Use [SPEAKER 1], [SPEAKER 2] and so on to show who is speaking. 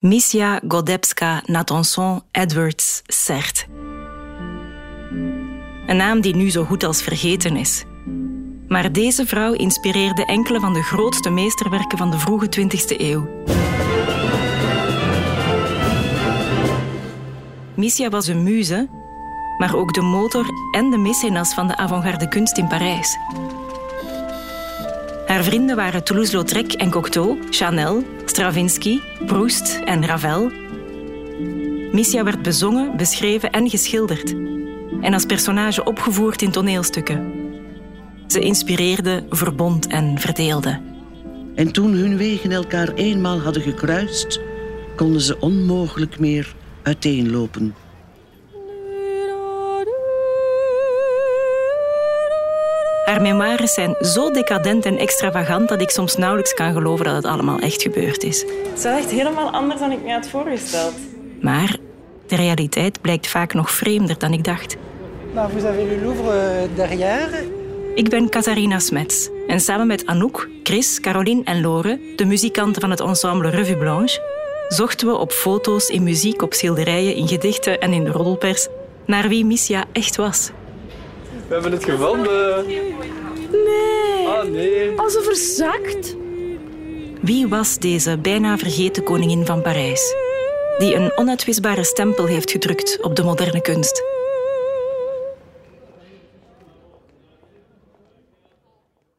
[SPEAKER 1] Misja Godebska Natanson Edwards Sert. Een naam die nu zo goed als vergeten is. Maar deze vrouw inspireerde enkele van de grootste meesterwerken van de vroege 20e eeuw. Missia was een muze, maar ook de motor en de mecenas van de avant-garde kunst in Parijs. Haar vrienden waren Toulouse-Lautrec en Cocteau, Chanel, Stravinsky, Proust en Ravel. Missia werd bezongen, beschreven en geschilderd. En als personage opgevoerd in toneelstukken. Ze inspireerde, verbond en verdeelde.
[SPEAKER 2] En toen hun wegen elkaar eenmaal hadden gekruist, konden ze onmogelijk meer uiteenlopen.
[SPEAKER 1] Haar memoires zijn zo decadent en extravagant dat ik soms nauwelijks kan geloven dat het allemaal echt gebeurd is.
[SPEAKER 3] Het is wel echt helemaal anders dan ik me had voorgesteld.
[SPEAKER 1] Maar de realiteit blijkt vaak nog vreemder dan ik dacht.
[SPEAKER 4] Nou, vous avez le Louvre derrière.
[SPEAKER 1] Ik ben Catharina Smets en samen met Anouk, Chris, Caroline en Lore, de muzikanten van het ensemble Revue Blanche, zochten we op foto's, in muziek, op schilderijen, in gedichten en in de roddelpers naar wie Missia echt was.
[SPEAKER 5] We hebben het gevonden.
[SPEAKER 6] Nee.
[SPEAKER 5] Ah, nee.
[SPEAKER 6] Als ze verzakt.
[SPEAKER 1] Wie was deze bijna vergeten koningin van Parijs? Die een onuitwisbare stempel heeft gedrukt op de moderne kunst.